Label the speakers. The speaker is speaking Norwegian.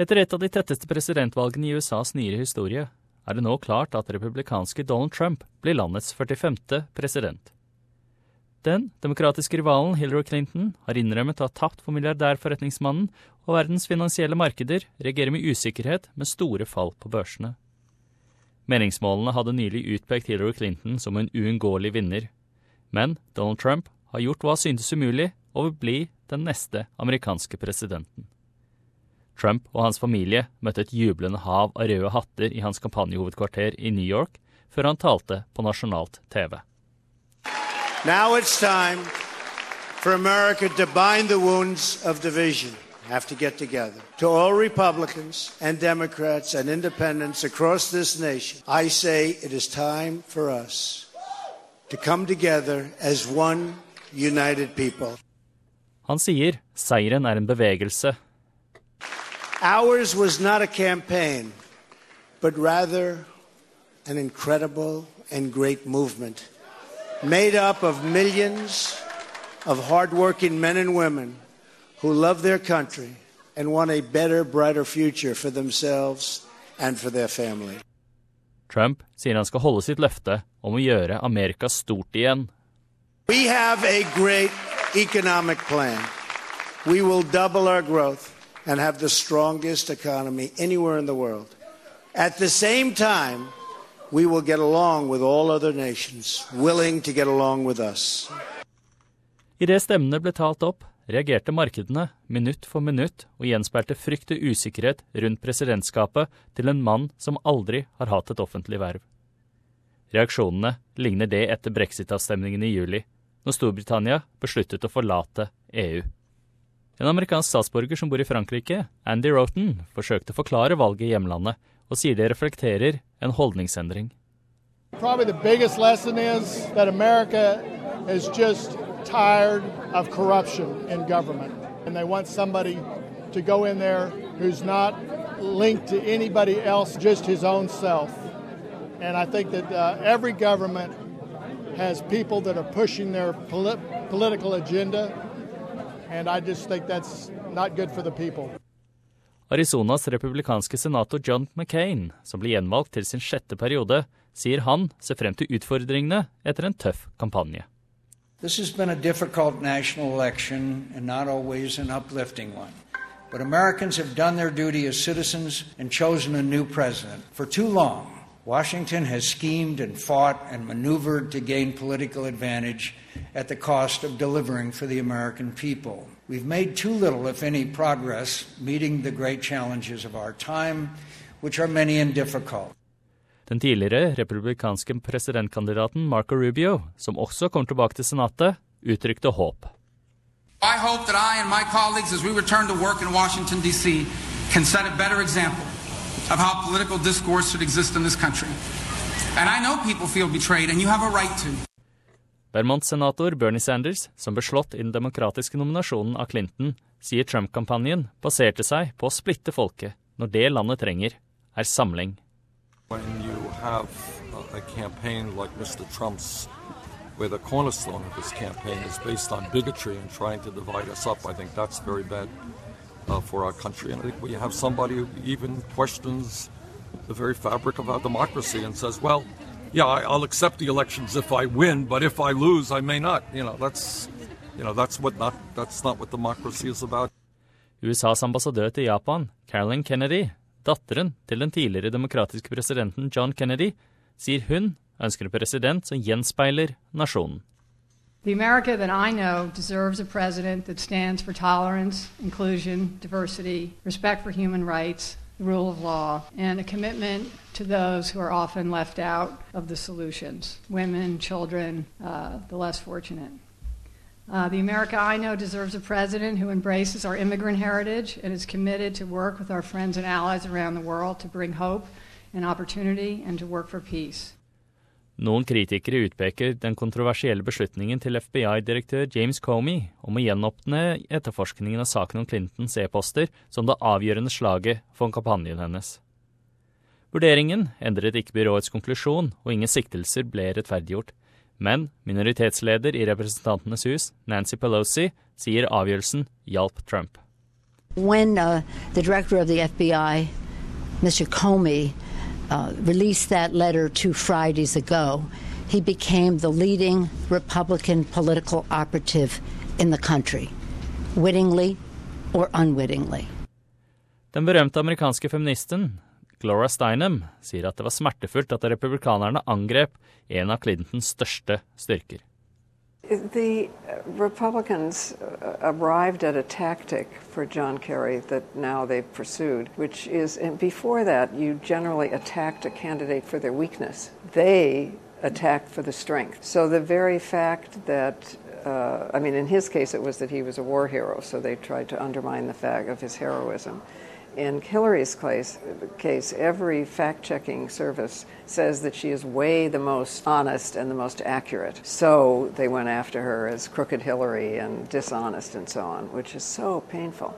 Speaker 1: Etter et av de tetteste presidentvalgene i USAs nyere historie er det nå klart at republikanske Donald Trump blir landets 45. president. Den demokratiske rivalen Hillary Clinton har innrømmet å ha tapt for milliardærforretningsmannen, og verdens finansielle markeder reagerer med usikkerhet med store fall på børsene. Meningsmålene hadde nylig utpekt Hillary Clinton som en uunngåelig vinner. Men Donald Trump har gjort hva syntes umulig, og vil bli den neste amerikanske presidenten. Trump og hans familie møtte et jublende hav av røde hatter i hans kampanjehovedkvarter i New York før han talte på nasjonalt TV.
Speaker 2: Now it's time for America to bind the wounds of division. Have to get together. To all Republicans and Democrats and independents across this nation, I say it is time for us to come together as one united people.
Speaker 1: Han sier seieren er en bevegelse.
Speaker 2: Ours was not a campaign, but rather an incredible and great movement made up of millions of hardworking men and women who love their country and want a better, brighter future for themselves and for their family.
Speaker 1: Trump sier han skal holde sitt løfte om å gjøre Amerika stort igjen.
Speaker 2: We have a great economic plan. We will double our growth and have the strongest economy anywhere in the world. At the same time, we will get along with all other nations, willing to get along with us.
Speaker 1: Idet stemmene ble talt opp, reagerte markedene minutt for minutt og gjenspeilte frykt og usikkerhet rundt presidentskapet til en mann som aldri har hatt et offentlig verv. Reaksjonene ligner det etter brexit-avstemningen i juli, når Storbritannia besluttet å forlate EU. En amerikansk statsborger som bor i Frankrike, Andy Roten, forsøkte å forklare valget i hjemlandet og sier det reflekterer en holdningsendring.
Speaker 3: Probably the biggest lesson is that America is just tired of corruption in government. And they want somebody to go in there who's not linked to anybody else, just his own self. And I think that uh, every government has people that are pushing agenda. And I just think that's not good for the people.
Speaker 1: Arizonas republikanske senator John McCain, som blir gjenvalgt til sin sjette periode, sier han ser frem til utfordringene etter en tøff kampanje.
Speaker 4: This has been a difficult national election and not always an uplifting one. But Americans have done their duty as citizens and chosen a new president. For too long, Washington has schemed and fought and maneuvered to gain political advantage at the cost of delivering for the American people. We've made too little, if any, progress meeting the great challenges of our time, which are many and difficult.
Speaker 1: Den tidligere republikanske presidentkandidaten Marco Rubio, som også kom tilbake til Senatet, uttrykte håp.
Speaker 5: I hope that I and my colleagues, as we return to work in Washington, D.C., can set a better example of how political discourse should exist in this country. And I know people feel betrayed, and you have a right to.
Speaker 1: Vermont-senator Bernie Sanders, som ble slått i den demokratiske nominasjonen av Clinton, sier Trump-kampanjen baserte seg på å splitte folket når det landet trenger, er samling.
Speaker 6: When you have a campaign like Mr. Trump's, where the cornerstone of his campaign is based on bigotry and trying to divide us up, I think that's very bad uh, for our country. And I think we have somebody who even questions the very fabric of our democracy and says, well, yeah, I'll accept the elections if I win, but if I lose, I may not. You know, that's, you know, that's what not, that's not what democracy is about.
Speaker 1: USAs ambassadør til Japan, Carolyn Kennedy, datteren til den tidligere demokratiske presidenten John Kennedy, sier hun ønsker en president som gjenspeiler nasjonen.
Speaker 7: The America that I know deserves a president that stands for tolerance, inclusion, diversity, respect for human rights, the rule of law, and a commitment to those who are often left out of the solutions women, children, uh, the less fortunate. Uh, the America I know deserves a president who embraces our immigrant heritage and is committed to work with our friends and allies around the world to bring hope and opportunity and to work for peace.
Speaker 1: Noen kritikere utpeker den kontroversielle beslutningen til FBI-direktør James Comey om å gjenåpne etterforskningen av saken om Clintons e-poster som det avgjørende slaget for kampanjen hennes. Vurderingen endret ikke byråets konklusjon, og ingen siktelser ble rettferdiggjort. Men minoritetsleder i Representantenes hus, Nancy Pelosi, sier avgjørelsen hjalp Trump.
Speaker 8: When uh, the uh, released that letter two Fridays ago, he became the leading Republican political operative in the country, wittingly or unwittingly.
Speaker 1: Den berømte amerikanske feministen Gloria Steinem sier at det var smertefullt at republikanerne angrep en av Clintons største styrker.
Speaker 9: The Republicans arrived at a tactic for John Kerry that now they've pursued, which is, and before that, you generally attacked a candidate for their weakness. They attacked for the strength. So the very fact that uh, I mean, in his case, it was that he was a war hero, so they tried to undermine the fact of his heroism. In Hillary's case, case every fact checking service says that she is way the most honest and the most accurate. So they went after her as Crooked Hillary and dishonest and so on, which is so painful.